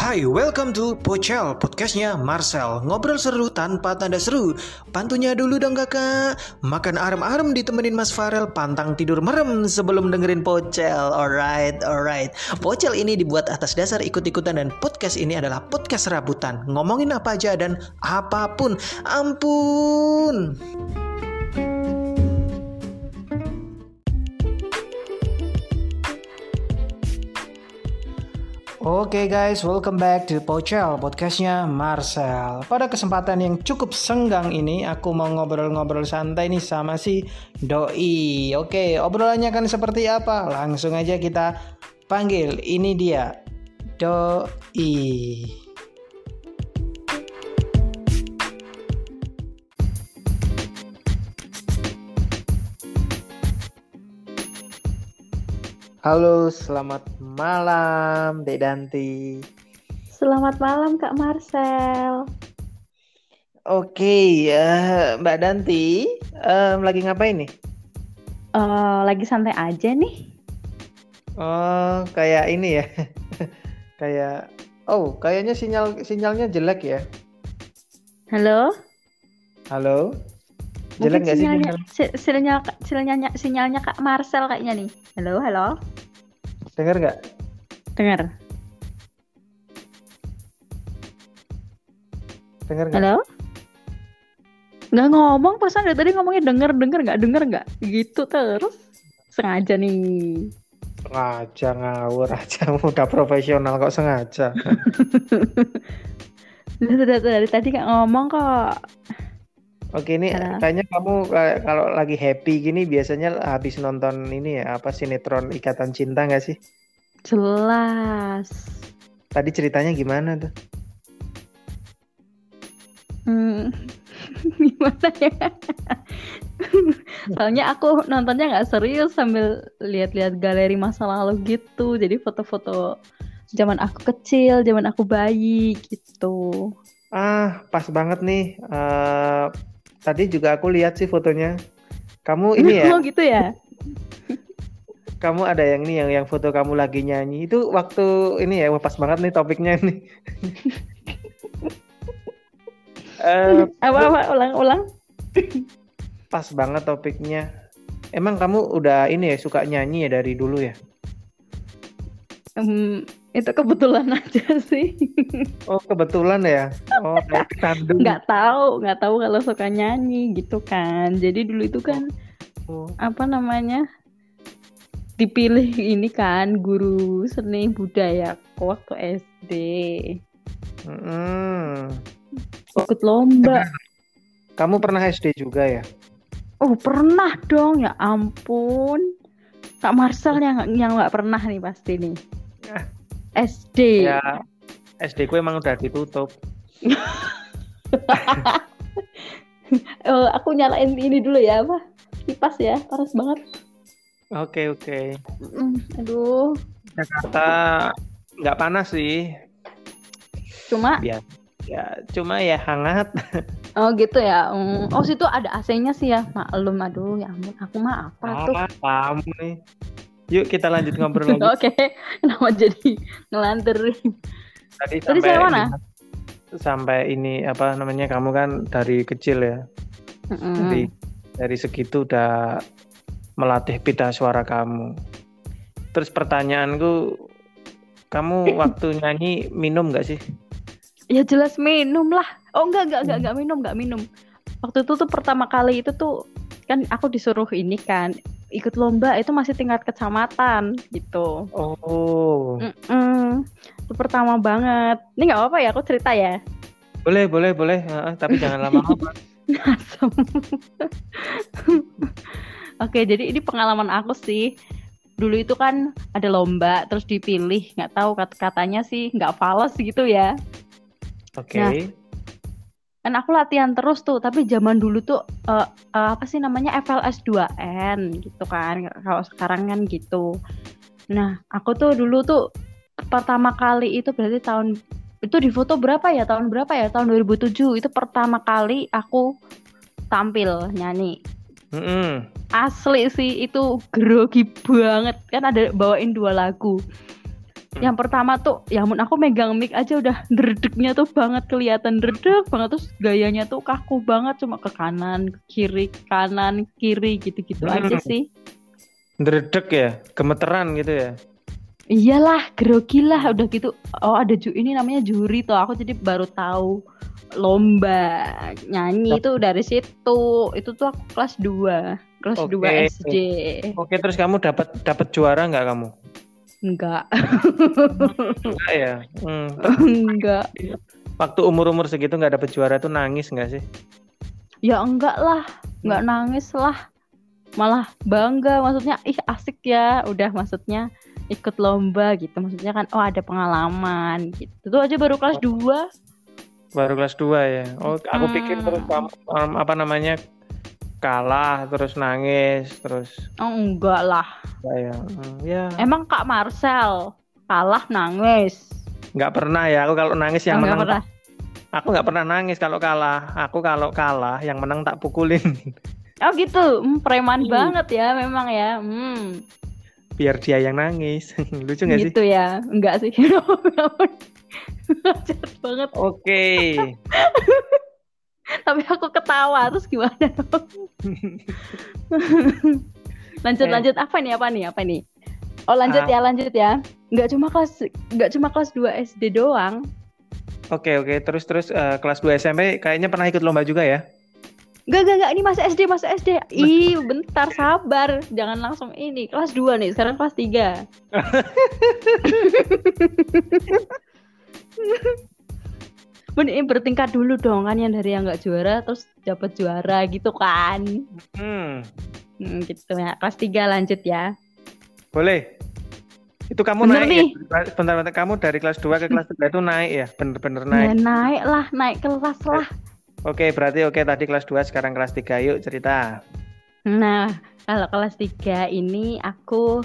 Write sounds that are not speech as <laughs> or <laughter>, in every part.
Hai, welcome to Pocel, podcastnya Marcel. Ngobrol seru tanpa tanda seru. Pantunya dulu dong kakak. Makan arem-arem ditemenin Mas Farel Pantang tidur merem sebelum dengerin Pocel. Alright, alright. Pocel ini dibuat atas dasar ikut-ikutan Dan podcast ini adalah podcast rabutan Ngomongin apa aja dan apa pun. Ampun Oke okay guys, welcome back to Pocel, podcastnya Marcel. Pada kesempatan yang cukup senggang ini, aku mau ngobrol-ngobrol santai nih sama si Doi. Oke, okay, obrolannya kan seperti apa? Langsung aja kita panggil. Ini dia, Doi. Halo, selamat malam, Dek Danti. Selamat malam, Kak Marcel. Oke, uh, Mbak Danti, um, lagi ngapain nih? Uh, lagi santai aja nih. Oh, kayak ini ya, <laughs> kayak, oh, kayaknya sinyal sinyalnya jelek ya. Halo. Halo. Jelek nggak sih sinyalnya? Sinyalnya, sinyalnya, sinyalnya Kak Marcel kayaknya nih. Halo, halo. Dengar nggak? Dengar. Dengar nggak? Halo? Nggak ngomong, pasan dari tadi ngomongnya denger, denger nggak, denger nggak? Gitu terus. Sengaja nih. Sengaja ngawur aja, <laughs> udah profesional kok sengaja. dari, <laughs> dari tadi nggak ngomong kok. Oke ini Halo. kayaknya kamu kalau lagi happy gini biasanya habis nonton ini ya apa sinetron Ikatan Cinta nggak sih? Jelas. Tadi ceritanya gimana tuh? Hmm, <laughs> gimana ya? Soalnya aku nontonnya nggak serius sambil lihat-lihat galeri masa lalu gitu. Jadi foto-foto zaman aku kecil, zaman aku bayi gitu. Ah, pas banget nih. Uh, Tadi juga aku lihat sih fotonya. Kamu ini ya? <laughs> Oh gitu ya. <laughs> kamu ada yang nih yang yang foto kamu lagi nyanyi itu waktu ini ya pas banget nih topiknya nih. <laughs> uh, apa apa ulang ulang. pas banget topiknya. Emang kamu udah ini ya suka nyanyi ya dari dulu ya? Um, itu kebetulan <laughs> aja sih. Oh kebetulan ya. Oh Nggak tahu, nggak tahu kalau suka nyanyi gitu kan. Jadi dulu itu kan oh. apa namanya dipilih ini kan guru seni budaya waktu SD. Hmm. Ikut lomba. <laughs> Kamu pernah SD juga ya? Oh pernah dong ya ampun. Kak Marcel yang yang nggak pernah nih pasti nih. <laughs> SD. Ya, SD ku emang udah ditutup. <laughs> oh, aku nyalain ini dulu ya, apa? Kipas ya, panas banget. Oke, oke. Mm, aduh. Jakarta nggak panas sih. Cuma ya, ya cuma ya hangat. Oh gitu ya. Mm. Oh situ ada AC-nya sih ya. Maklum aduh ya ampun aku mah apa, apa tuh. Kamu nih. Yuk kita lanjut ngobrol <laughs> lagi. Oke, okay. kenapa jadi ngelantur? Tadi, Tadi sampai mana? sampai ini apa namanya kamu kan dari kecil ya. Mm-hmm. Dari dari segitu udah melatih pita suara kamu. Terus pertanyaanku, kamu <laughs> waktu nyanyi minum nggak sih? Ya jelas minum lah. Oh enggak enggak enggak enggak minum enggak minum. Waktu itu tuh pertama kali itu tuh kan aku disuruh ini kan ikut lomba itu masih tingkat kecamatan gitu. Oh. Mm-mm. Itu pertama banget. Ini nggak apa-apa ya aku cerita ya. Boleh boleh boleh, uh, tapi jangan lama-lama. <laughs> Oke, jadi ini pengalaman aku sih. Dulu itu kan ada lomba, terus dipilih, nggak tahu kat katanya sih nggak fals gitu ya. Oke. Okay. Nah, kan aku latihan terus tuh tapi zaman dulu tuh uh, uh, apa sih namanya FLS 2N gitu kan kalau sekarang kan gitu. Nah aku tuh dulu tuh pertama kali itu berarti tahun itu di foto berapa ya? Tahun berapa ya? Tahun 2007 itu pertama kali aku tampil nyanyi. Mm -hmm. asli sih itu grogi banget. Kan ada bawain dua lagu. Yang pertama tuh, ya ampun aku megang mic aja udah <laughs> dredegnya tuh banget kelihatan dredeg banget terus gayanya tuh kaku banget cuma ke kanan, ke kiri, kanan, kiri gitu-gitu hmm. aja sih. Dredeg ya, gemeteran gitu ya. Iyalah, grogi lah udah gitu. Oh, ada ju ini namanya juri tuh. Aku jadi baru tahu lomba nyanyi itu dari situ. Itu tuh aku kelas 2, kelas okay. 2 SD. Oke, terus kamu dapat dapat juara nggak kamu? Enggak. Enggak ya? Hmm. <laughs> enggak. Waktu umur-umur segitu nggak dapet juara tuh nangis nggak sih? Ya enggak lah, nggak hmm. nangis lah. Malah bangga, maksudnya ih asik ya. Udah maksudnya ikut lomba gitu. Maksudnya kan oh ada pengalaman gitu. Tuh aja baru kelas 2. Baru kelas 2 ya. Oh, aku hmm. pikir terus apa namanya kalah terus nangis terus oh enggak lah ya, ya. emang kak Marcel kalah nangis nggak pernah ya aku kalau nangis yang oh, menang pernah. aku nggak pernah nangis kalau kalah aku kalau kalah yang menang tak pukulin <laughs> oh gitu hmm, preman hmm. banget ya memang ya hmm. biar dia yang nangis <laughs> lucu nggak sih gitu ya enggak sih <laughs> banget oke okay. Tapi aku ketawa terus gimana <laughs> lanjut eh. lanjut apa nih apa nih apa nih oh lanjut ah. ya lanjut ya nggak cuma kelas nggak cuma kelas 2 SD doang oke oke terus terus uh, kelas 2 SMP kayaknya pernah ikut lomba juga ya Gak, gak, gak, ini masa SD, masa SD. Ih, bentar, sabar. Jangan langsung ini. Kelas 2 nih, sekarang kelas 3. <laughs> <laughs> ini bertingkat dulu dong kan yang dari yang nggak juara terus dapat juara gitu kan. Hmm. hmm gitu ya. Kelas tiga lanjut ya. Boleh. Itu kamu bener naik nih. ya bentar, bentar kamu dari kelas 2 ke kelas 3 itu naik ya? Bener-bener naik. Ya, naik lah naik kelas lah. oke berarti oke tadi kelas 2 sekarang kelas 3 yuk cerita. Nah kalau kelas 3 ini aku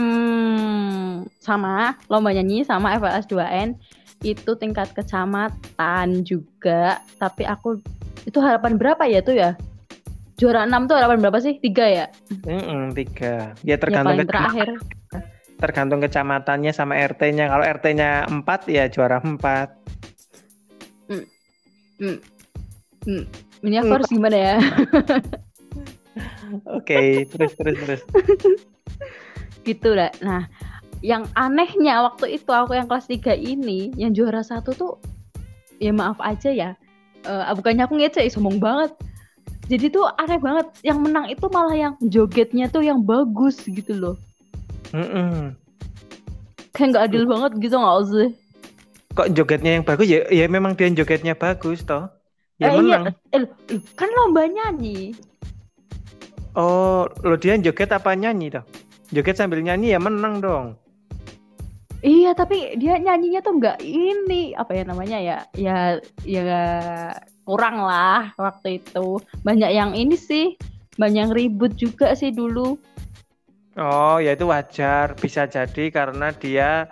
hmm, sama lomba nyanyi sama FLS 2N itu tingkat kecamatan juga. Tapi aku itu harapan berapa ya tuh ya? Juara enam tuh harapan berapa sih? Tiga ya? Mm -mm, tiga. Ya tergantung ya, terakhir. tergantung kecamatannya sama RT-nya kalau RT-nya empat ya juara empat. Mm. Mm. Mm. ini aku mm. harus gimana ya? <laughs> Oke okay, terus terus terus. <laughs> Gitu lah nah yang anehnya waktu itu aku yang kelas 3 ini yang juara satu tuh ya maaf aja ya uh, bukannya aku ngece sombong banget. Jadi tuh aneh banget yang menang itu malah yang jogetnya tuh yang bagus gitu loh. Mm -mm. kayak nggak adil banget gitu nggak sih kok jogetnya yang bagus? Ya ya memang dia jogetnya bagus toh. Ya eh, iya. menang. iya. eh, kan lomba nyanyi. Oh lo dia joget apa nyanyi toh? Joget sambil nyanyi ya menang dong Iya, tapi dia nyanyinya tuh nggak ini apa ya namanya ya? Ya ya kurang lah waktu itu. Banyak yang ini sih, banyak yang ribut juga sih dulu. Oh, ya itu wajar, bisa jadi karena dia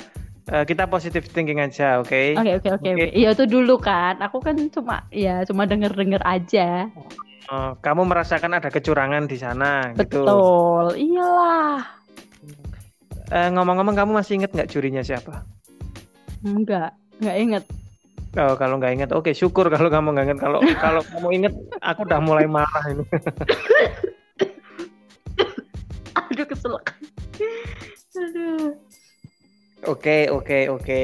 uh, kita positif thinking aja, oke? Okay? Oke, oke, oke. Iya itu dulu kan. Aku kan cuma ya cuma denger-denger aja. Oh, kamu merasakan ada kecurangan di sana Betul, gitu. Betul. Iyalah Uh, ngomong-ngomong kamu masih inget nggak jurinya siapa? Enggak, nggak inget. Oh, kalau nggak inget, oke syukur kalau kamu nggak inget. Kalau <laughs> kalau kamu inget, aku udah mulai marah ini. <laughs> Aduh kesel. Aduh. Oke, oke, oke.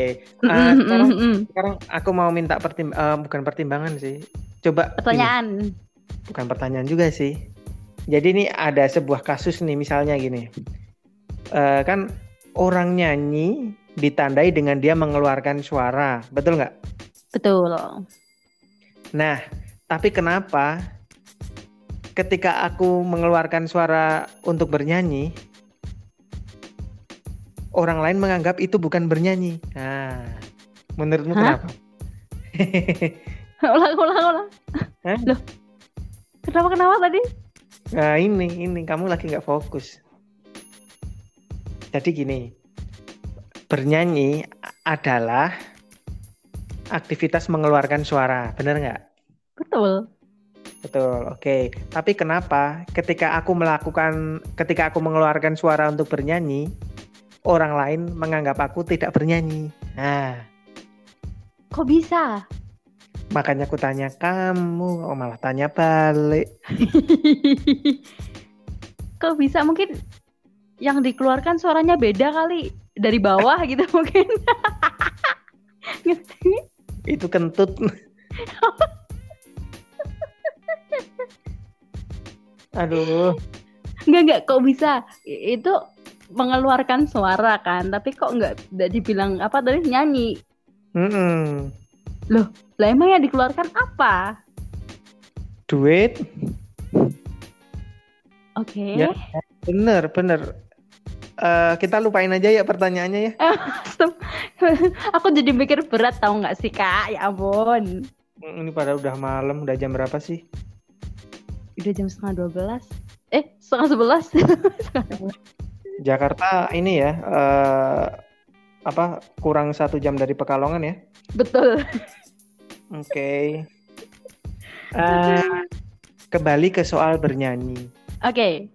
Ah, sekarang, sekarang aku mau minta pertim uh, bukan pertimbangan sih. Coba pertanyaan. Ini. Bukan pertanyaan juga sih. Jadi ini ada sebuah kasus nih misalnya gini uh, kan orang nyanyi ditandai dengan dia mengeluarkan suara, betul nggak? Betul. Nah, tapi kenapa ketika aku mengeluarkan suara untuk bernyanyi, orang lain menganggap itu bukan bernyanyi? Nah, menurutmu Hah? kenapa? <laughs> ulang, ulang, ulang. Loh, kenapa kenapa tadi? Nah ini, ini kamu lagi nggak fokus. Jadi gini, bernyanyi adalah aktivitas mengeluarkan suara, benar nggak? Betul. Betul, oke. Okay. Tapi kenapa ketika aku melakukan, ketika aku mengeluarkan suara untuk bernyanyi, orang lain menganggap aku tidak bernyanyi. Nah, Kok bisa? makanya aku tanya kamu, oh malah tanya balik. <laughs> Kok bisa? Mungkin yang dikeluarkan suaranya beda kali dari bawah gitu <laughs> mungkin. Itu kentut. <laughs> Aduh, Enggak enggak kok bisa? Itu mengeluarkan suara kan, tapi kok nggak nggak dibilang apa tadi nyanyi. Mm-mm. Lah emang yang dikeluarkan apa? duit, Oke. Ya. bener bener. Eh, kita lupain aja ya pertanyaannya ya. <laughs> Aku jadi mikir berat tahu nggak sih kak? Ya ampun. Mm, Ini pada udah malam, udah jam berapa sih? Udah jam setengah dua belas. Eh setengah sebelas. <laughs> Jakarta ini ya, eh, apa kurang satu jam dari Pekalongan ya? Betul. Oke. <laughs> Eh, kembali ke soal bernyanyi. Oke.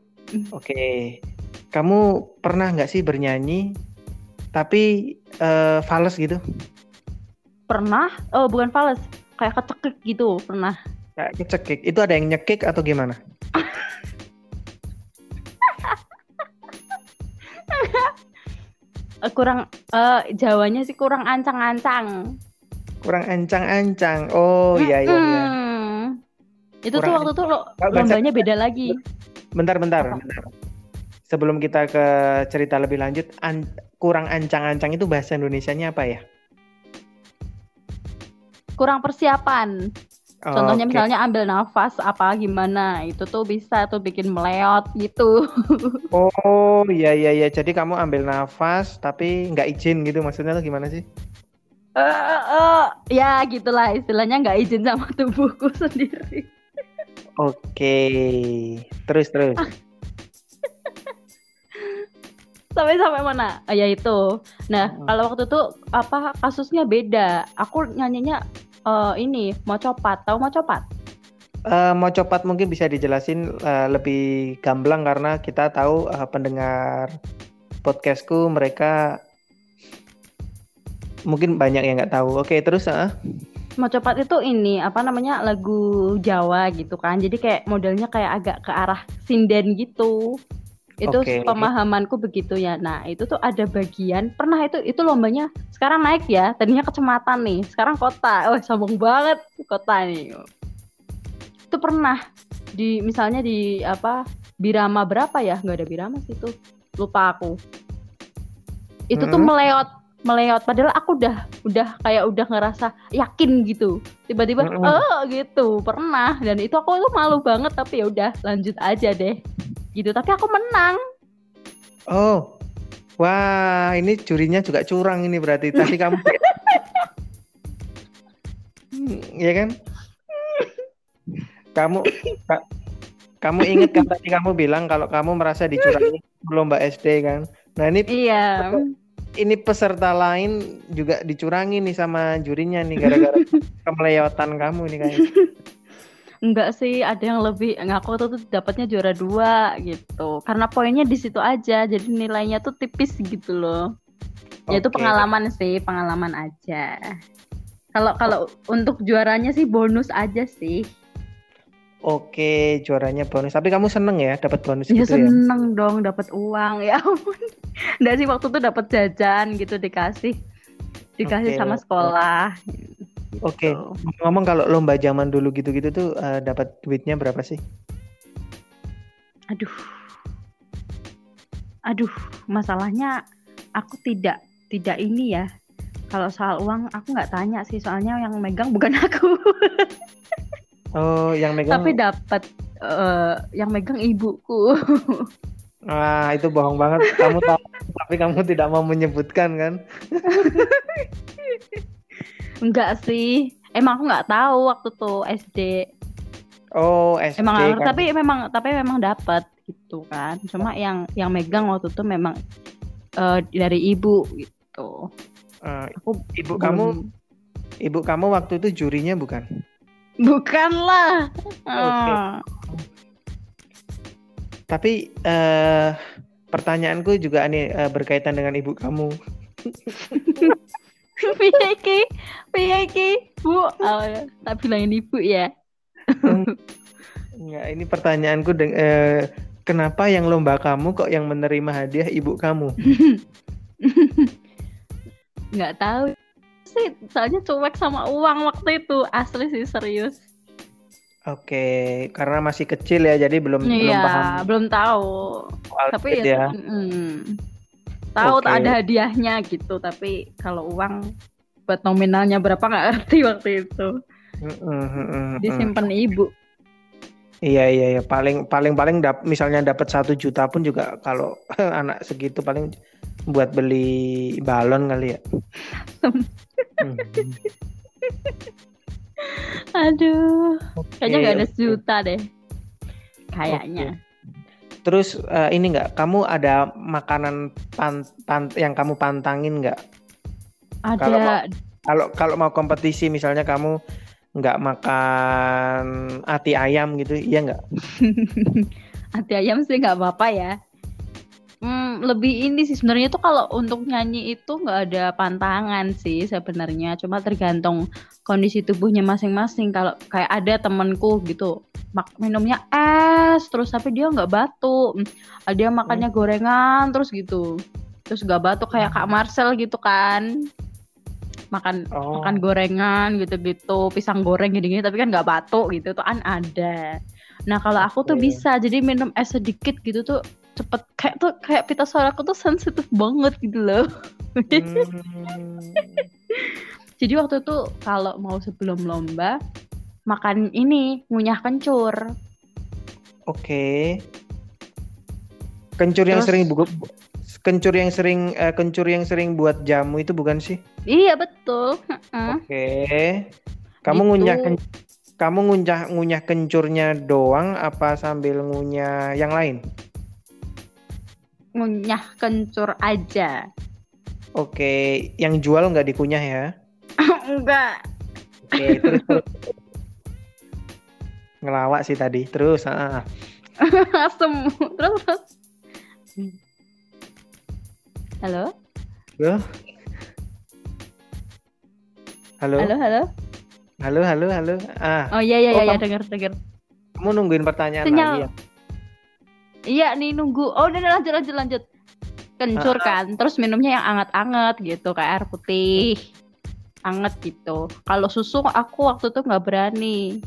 Oke, kamu pernah nggak sih bernyanyi tapi eh, fals gitu? Pernah? Oh bukan fals. Kayak kecekik gitu pernah. Kayak kecekik. Itu ada yang nyekik atau gimana? <laughs> Eh, kurang eh, Jawanya sih kurang ancang-ancang. Kurang ancang-ancang. Oh iya iya. iya. Itu tuh Kurang- waktu tuh lo, Nggak baca- lombanya beda lagi. Bentar bentar. Apa? bentar. Sebelum kita ke cerita lebih lanjut, an- kurang ancang-ancang itu bahasa Indonesianya apa ya? Kurang persiapan. Oh, Contohnya oke. misalnya ambil nafas apa gimana, itu tuh bisa tuh bikin meleot gitu. <laughs> Oh iya iya iya. Jadi kamu ambil nafas tapi nggak izin gitu maksudnya tuh gimana sih? Eh, eh, eh, ya gitulah istilahnya nggak izin sama tubuhku <laughs> sendiri. Oke. Terus terus. Sampai sampai mana? Oh, ya itu. Nah, Hmm. kalau waktu itu apa kasusnya beda. Aku nyanyinya eh, ini mau copat, tahu mau copat? Eh, mau copat mungkin bisa dijelasin eh, lebih gamblang karena kita tahu eh, pendengar podcastku mereka mungkin banyak yang nggak tahu. Oke terus ah Mau copat itu ini apa namanya lagu Jawa gitu kan. Jadi kayak modelnya kayak agak ke arah sinden gitu. Itu Oke. pemahamanku begitu ya. Nah, itu tuh ada bagian pernah itu itu lombanya sekarang naik ya. Tadinya kecamatan nih, sekarang kota. Wah, sombong banget kota nih. Itu pernah di misalnya di apa Birama berapa ya? Nggak ada Birama sih itu. Lupa aku. Itu tuh Mm-mm. meleot meleot padahal aku udah udah kayak udah ngerasa yakin gitu tiba-tiba Mm-mm. oh gitu pernah dan itu aku tuh malu banget tapi ya udah lanjut aja deh gitu. Tapi aku menang. Oh. Wah ini jurinya juga curang ini berarti. Tadi kamu <laughs> Hmm, ya kan? Kamu ka- kamu inget kan tadi kamu bilang kalau kamu merasa dicurangi lomba SD kan? Nah ini iya. ini peserta lain juga dicurangi nih sama jurinya nih gara-gara <laughs> kemeleotan kamu ini kayaknya. Enggak sih ada yang lebih ngaku tuh tuh dapatnya juara dua gitu karena poinnya di situ aja jadi nilainya tuh tipis gitu loh ya itu Oke. pengalaman sih pengalaman aja kalau kalau untuk juaranya sih bonus aja sih Oke, juaranya bonus. Tapi kamu seneng ya dapat bonus Ya gitu ya? seneng dong dapat uang ya ampun. <laughs> Nggak sih waktu itu dapat jajan gitu dikasih dikasih Oke. sama sekolah. Oke. Gitu. Ngomong kalau lomba zaman dulu gitu-gitu tuh eh, dapat duitnya berapa sih? Aduh. Aduh, masalahnya aku tidak tidak ini ya. Kalau soal uang aku nggak tanya sih soalnya yang megang bukan <laughs> aku. Oh, yang megang. Tapi dapat eh, yang megang ibuku. Wah, <laughs> itu bohong banget. Kamu tahu, tapi kamu tidak mau menyebutkan kan? <laughs> Enggak sih. Emang aku nggak tahu waktu tuh SD. Oh, SD Emang kan. tapi memang tapi memang dapat gitu kan. Cuma yang yang megang waktu itu memang eh, dari ibu gitu. Eh, Aku ibu belum- kamu, ibu kamu waktu itu jurinya bukan? bukanlah. Oke. Ah. Tapi eh pertanyaanku juga nih uh, berkaitan dengan ibu kamu. <laughs> Piye iki? Piye iki? Bu, oh, tak bilangin ibu ya. <laughs> Enggak, ini pertanyaanku deng eh, kenapa yang lomba kamu kok yang menerima hadiah ibu kamu? <laughs> Nggak tahu sih, soalnya cuek sama uang waktu itu. Asli sih serius. Oke, karena masih kecil ya, jadi belum iya, belum paham. belum tahu. Tapi ya, mm, tahu okay. ada hadiahnya gitu, tapi kalau uang buat nominalnya berapa nggak ngerti <laughs> waktu itu. Disimpan ibu. Iya iya iya paling paling paling dap, misalnya dapat satu juta pun juga kalau <laughs> anak segitu paling buat beli balon kali ya. hmm. <laughs> Aduh, kayaknya nggak ada sejuta deh. Kayaknya. Okay. Terus uh, ini nggak, kamu ada makanan pan, pan, yang kamu pantangin nggak? Ada. Kalau mau, kalau kalau mau kompetisi misalnya kamu nggak makan ati ayam gitu, iya nggak? <laughs> ati ayam sih nggak apa-apa ya. Hmm, lebih ini sih sebenarnya tuh kalau untuk nyanyi itu nggak ada pantangan sih sebenarnya, cuma tergantung kondisi tubuhnya masing-masing. Kalau kayak ada temenku gitu, mak minumnya es terus tapi dia nggak batuk, ada yang makannya hmm. gorengan terus gitu, terus nggak batuk kayak Kak Marcel gitu kan, makan oh. makan gorengan gitu-gitu, pisang goreng gini-gini tapi kan nggak batuk gitu tuh kan ada. Nah kalau aku tuh bisa jadi minum es sedikit gitu tuh cepet kayak tuh kayak pita suara aku tuh sensitif banget gitu loh hmm. <laughs> jadi waktu itu kalau mau sebelum lomba makan ini ngunyah kencur oke okay. kencur Terus, yang sering buku kencur yang sering uh, kencur yang sering buat jamu itu bukan sih iya betul oke okay. kamu gitu. ngunyah kencur kamu ngunyah ngunyah kencurnya doang apa sambil ngunyah yang lain ngunyah kencur aja. Oke, yang jual nggak dikunyah ya? <laughs> Enggak. Oke, terus, terus. Ngelawak sih tadi. Terus, ah. <laughs> Asem. Terus, terus. Halo? Halo? Halo? Halo, halo? Halo, halo, halo. Ah. Oh iya iya oh, iya, dengar dengar. Kamu nungguin pertanyaan Sinyal. lagi ya? Iya nih nunggu. Oh udah lanjut lanjut lanjut. Kencur uh, kan. Terus minumnya yang anget-anget gitu kayak air putih. Anget gitu. Kalau susu aku waktu itu nggak berani.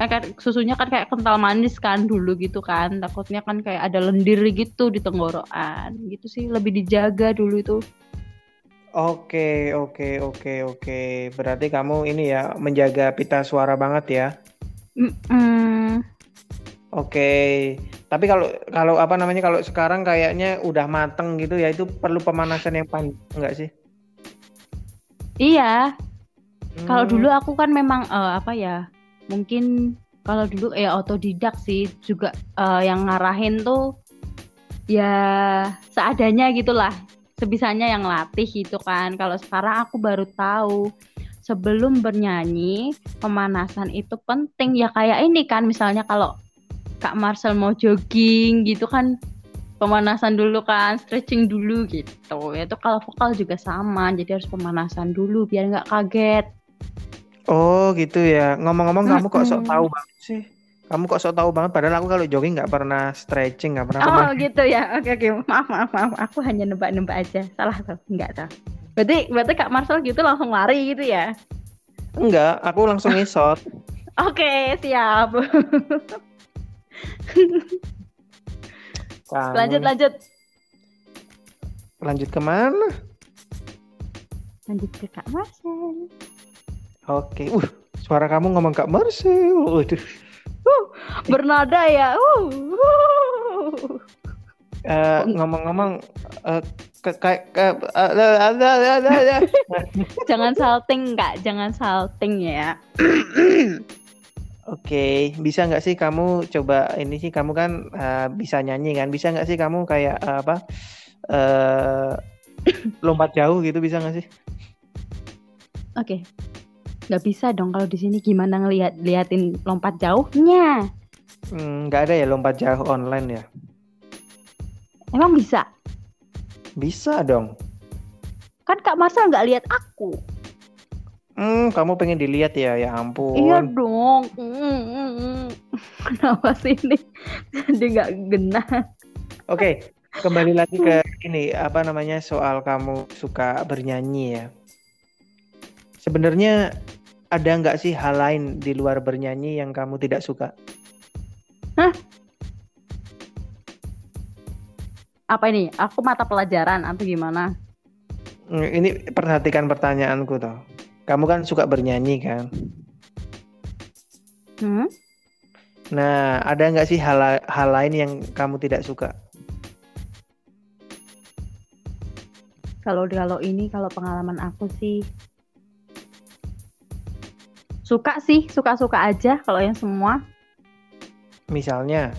Kan, kan susunya kan kayak kental manis kan dulu gitu kan. Takutnya kan kayak ada lendir gitu di tenggorokan. Gitu sih lebih dijaga dulu itu. Oke, oke, oke, oke. Berarti kamu ini ya menjaga pita suara banget ya? Mm -mm. Oke. Tapi kalau kalau apa namanya kalau sekarang kayaknya udah mateng gitu ya itu perlu pemanasan yang panjang enggak sih? Iya. Hmm. Kalau dulu aku kan memang uh, apa ya? Mungkin kalau dulu ya otodidak sih juga uh, yang ngarahin tuh ya seadanya gitulah. Sebisanya yang latih gitu kan. Kalau sekarang aku baru tahu sebelum bernyanyi pemanasan itu penting ya kayak ini kan misalnya kalau Kak Marcel mau jogging gitu kan pemanasan dulu kan, stretching dulu gitu. Ya itu kalau vokal juga sama, jadi harus pemanasan dulu biar nggak kaget. Oh gitu ya. Ngomong-ngomong hmm, kamu kok sok tahu banget sih? Kamu kok sok tahu banget padahal aku kalau jogging nggak pernah stretching, nggak pernah. Oh pernah. gitu ya. Oke oke. Maaf maaf maaf. Aku hanya nebak-nebak aja. Salah tuh. Enggak tuh. Berarti berarti Kak Marcel gitu langsung lari gitu ya? Enggak, aku langsung ngisot. <laughs> Oke, siap. <laughs> Kamu... Lanjut lanjut. Lanjut ke mana? Lanjut ke Kak Marcel. Oke, uh, suara kamu ngomong Kak Marcel. Waduh. Uh, bernada ya. Uh. Uh, ngomong-ngomong uh, kayak <laughs> jangan salting kak jangan salting ya <laughs> Oke, bisa nggak sih kamu coba ini sih kamu kan uh, bisa nyanyi kan? Bisa nggak sih kamu kayak uh, apa uh, <coughs> lompat jauh gitu bisa nggak sih? Oke, nggak bisa dong kalau di sini gimana ngelihat liatin lompat jauhnya? Hmm, nggak hmm, ada ya lompat jauh online ya? Emang bisa? Bisa dong. Kan Kak Marcel nggak lihat aku. Hmm, kamu pengen dilihat ya? Ya ampun. Iya dong. Mm, mm, mm. <laughs> Kenapa sih ini <laughs> jadi nggak genah? Oke, kembali lagi ke ini apa namanya soal kamu suka bernyanyi ya. Sebenarnya ada nggak sih hal lain di luar bernyanyi yang kamu tidak suka? Apa ini? Aku mata pelajaran atau gimana? Hmm, Ini perhatikan pertanyaanku toh. Kamu kan suka bernyanyi kan? Hmm? Nah, ada nggak sih hal hal lain yang kamu tidak suka? Kalau kalau ini kalau pengalaman aku sih suka sih suka-suka aja kalau yang semua Misalnya,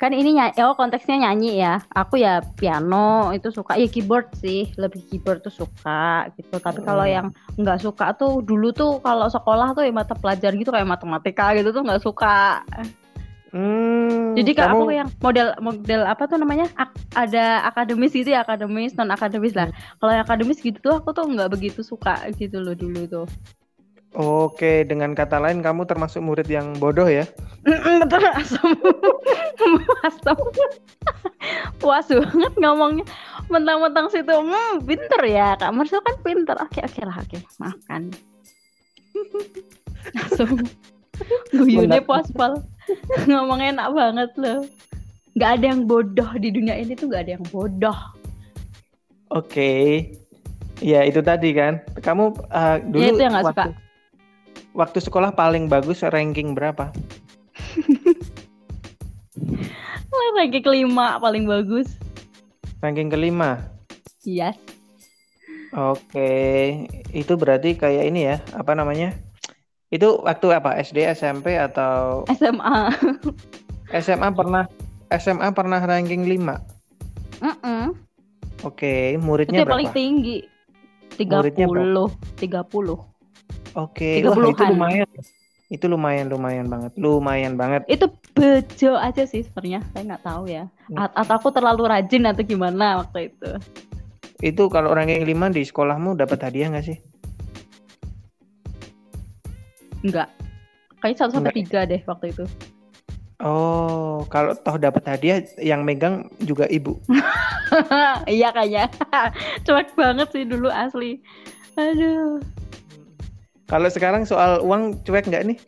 kan ini nyanyi oh konteksnya nyanyi ya. Aku ya piano itu suka. Ya keyboard sih. Lebih keyboard tuh suka gitu. Tapi kalau Hmm. yang nggak suka tuh dulu tuh kalau sekolah tuh ya mata pelajaran gitu kayak matematika gitu tuh nggak suka. Hmm, jadi kamu aku yang model model apa tuh namanya? Ak- ada akademis gitu ya akademis non akademis lah kalau yang akademis gitu tuh aku tuh nggak begitu suka gitu loh dulu tuh Oke, dengan kata lain kamu termasuk murid yang bodoh ya? Betul asam asam puas banget ngomongnya. Mentang-mentang situ hmm pinter ya kak Marcel kan pinter. Oke oke lah oke. Maafkan. <laughs> Asam guyune puas pal <laughs> ngomongnya enak banget loh. Nggak ada yang bodoh di dunia ini tuh nggak ada yang bodoh. Oke, ya itu tadi kan. Kamu uh, dulu Ya, itu yang nggak waktu, waktu sekolah paling bagus ranking berapa? <laughs> ranking kelima paling bagus Ranking kelima. yes Oke, itu berarti kayak ini ya, apa namanya? Itu waktu apa? SD, SMP atau SMA SMA pernah SMA pernah ranking 5. Mm-mm. Oke, itu muridnya paling berapa? tinggi Muridnya 30 30 Oke, wah itu 30-an. lumayan. Itu lumayan lumayan banget. Lumayan banget. itu bejo aja sih sebenarnya saya nggak tahu ya A- atau aku terlalu rajin atau gimana waktu itu Itu kalau ranking 5 di sekolahmu dapat hadiah nggak sih? enggak kayaknya satu sampai tiga deh waktu itu Oh, kalau toh dapat hadiah yang megang juga ibu. <laughs> iya kayaknya <laughs> cuek banget sih dulu asli aduh Kalau sekarang soal uang cuek nggak nih?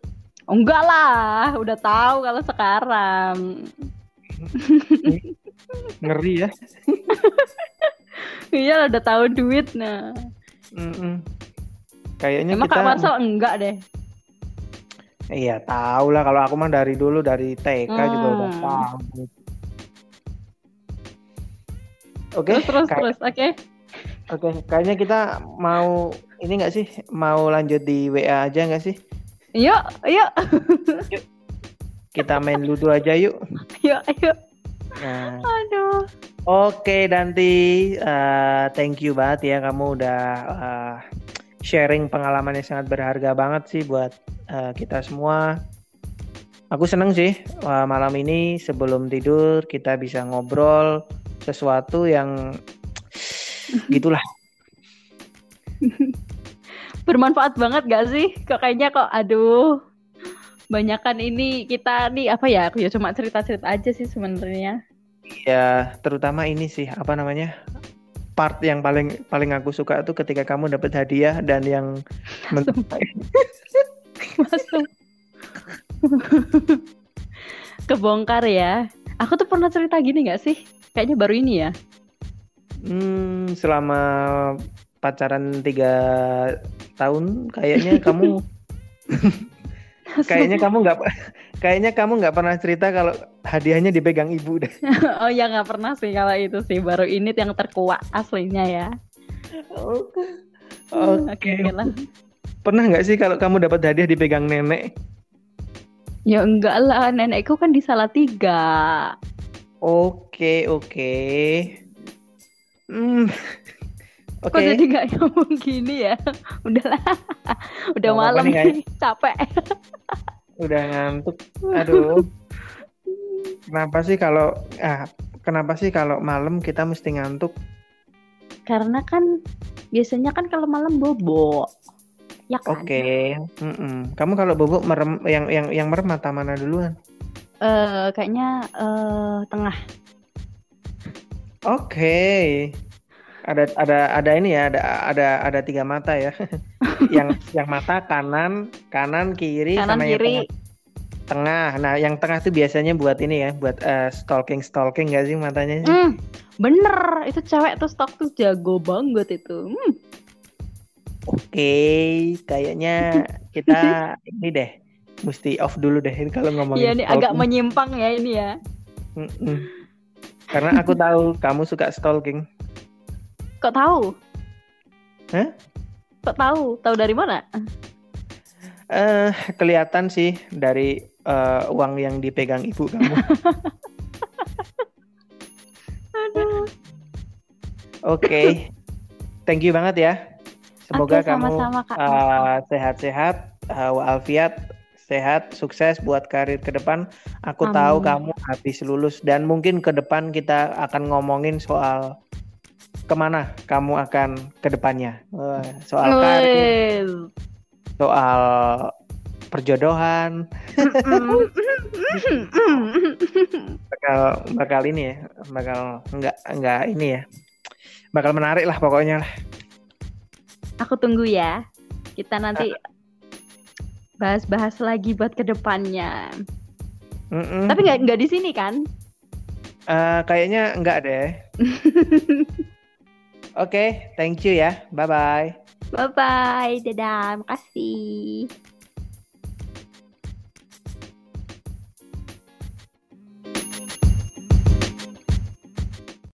enggak lah udah tahu kalau sekarang <laughs> Ngeri ya. <laughs> iya udah tahu duit nah Mm-mm. Kayaknya emang kita kak Marcel enggak deh Iya, tahu lah kalau aku mah dari dulu dari TK juga udah Hmm. tahu. Oke, terus terus kayak- terus oke oke, kayaknya kita mau ini nggak sih? Mau lanjut di WA aja nggak sih? yuk yuk Kita main ludo aja yuk. yuk yuk Nah, aduh oke Danti, Eh, thank you banget ya kamu udah eh, sharing pengalaman yang sangat berharga banget sih buat eh, kita semua. Aku seneng sih eh, malam ini sebelum tidur kita bisa ngobrol sesuatu yang <tsk> gitulah. <laughs> bermanfaat banget gak sih? Kok kayaknya kok aduh banyakan ini kita nih apa ya? Aku ya cuma cerita-cerita aja sih sebenarnya. Ya, terutama ini sih apa namanya? Part yang paling paling aku suka tuh ketika kamu dapat hadiah dan yang <laughs> Masuk. <laughs> Kebongkar ya. Aku tuh pernah cerita gini gak sih? Kayaknya baru ini ya. Hmm, selama pacaran tiga tahun, kayaknya <laughs> kamu, kayaknya kamu nggak, kayaknya kamu nggak pernah cerita kalau hadiahnya dipegang ibu deh. <laughs> oh ya nggak pernah sih kalau itu sih baru ini yang terkuat aslinya ya. Oke. Oke lah. Pernah nggak sih kalau kamu dapat hadiah dipegang nenek? Ya enggak lah, nenekku kan di tiga. Oke, oke. Hmm. Oke. Kok jadi nggak ngomong gini ya? Udahlah, <laughs> udah malam nih, guys. capek. <laughs> Udah ngantuk. Aduh. Kenapa sih kalau ah kenapa sih kalau malam kita mesti ngantuk? Karena kan biasanya kan kalau malam bobo. Ya kan? Oke. Mm-mm. Kamu kalau bobo merem yang yang yang merem mata mana duluan? Eh, kayaknya eh, tengah. Oke. Ada ada ada ini ya, ada ada ada tiga mata ya. <laughs> yang yang mata kanan, kanan, kiri Kanan sama yang kiri. tengah. Tengah. Nah, yang tengah tuh biasanya buat ini ya, buat eh, stalking stalking gak sih matanya sih? Hmm, bener. Itu cewek tuh stok tuh jago banget itu. Hmm. Oke, kayaknya kita <laughs> ini deh, mesti off dulu deh kalau ngomongin Iya nih agak menyimpang ya ini ya. Mm-mm. Karena aku tahu kamu suka stalking. Kok tahu? Hah? Kok tahu? Tahu dari mana? Eh, kelihatan sih dari eh, uang yang dipegang ibu kamu. <laughs> Aduh. Oke, thank you banget ya. Semoga Oke, kamu sama-sama, Kak. eh, sehat-sehat, eh, walafiat, sehat, sukses buat karir ke depan. Aku tahu Amin. kamu habis lulus dan mungkin ke depan kita akan ngomongin soal ke mana kamu akan ke depannya. Wah, soal karir, soal perjodohan, bakal bakal ini ya, bakal nggak nggak ini ya, bakal menarik lah pokoknya lah. Aku tunggu ya. Kita nanti bahas-bahas lagi buat ke depannya. Mm-mm. Tapi nggak nggak di sini kan? Eh, kayaknya enggak deh. <laughs> Oke, thank you ya. Bye bye. Bye bye, dadah, makasih.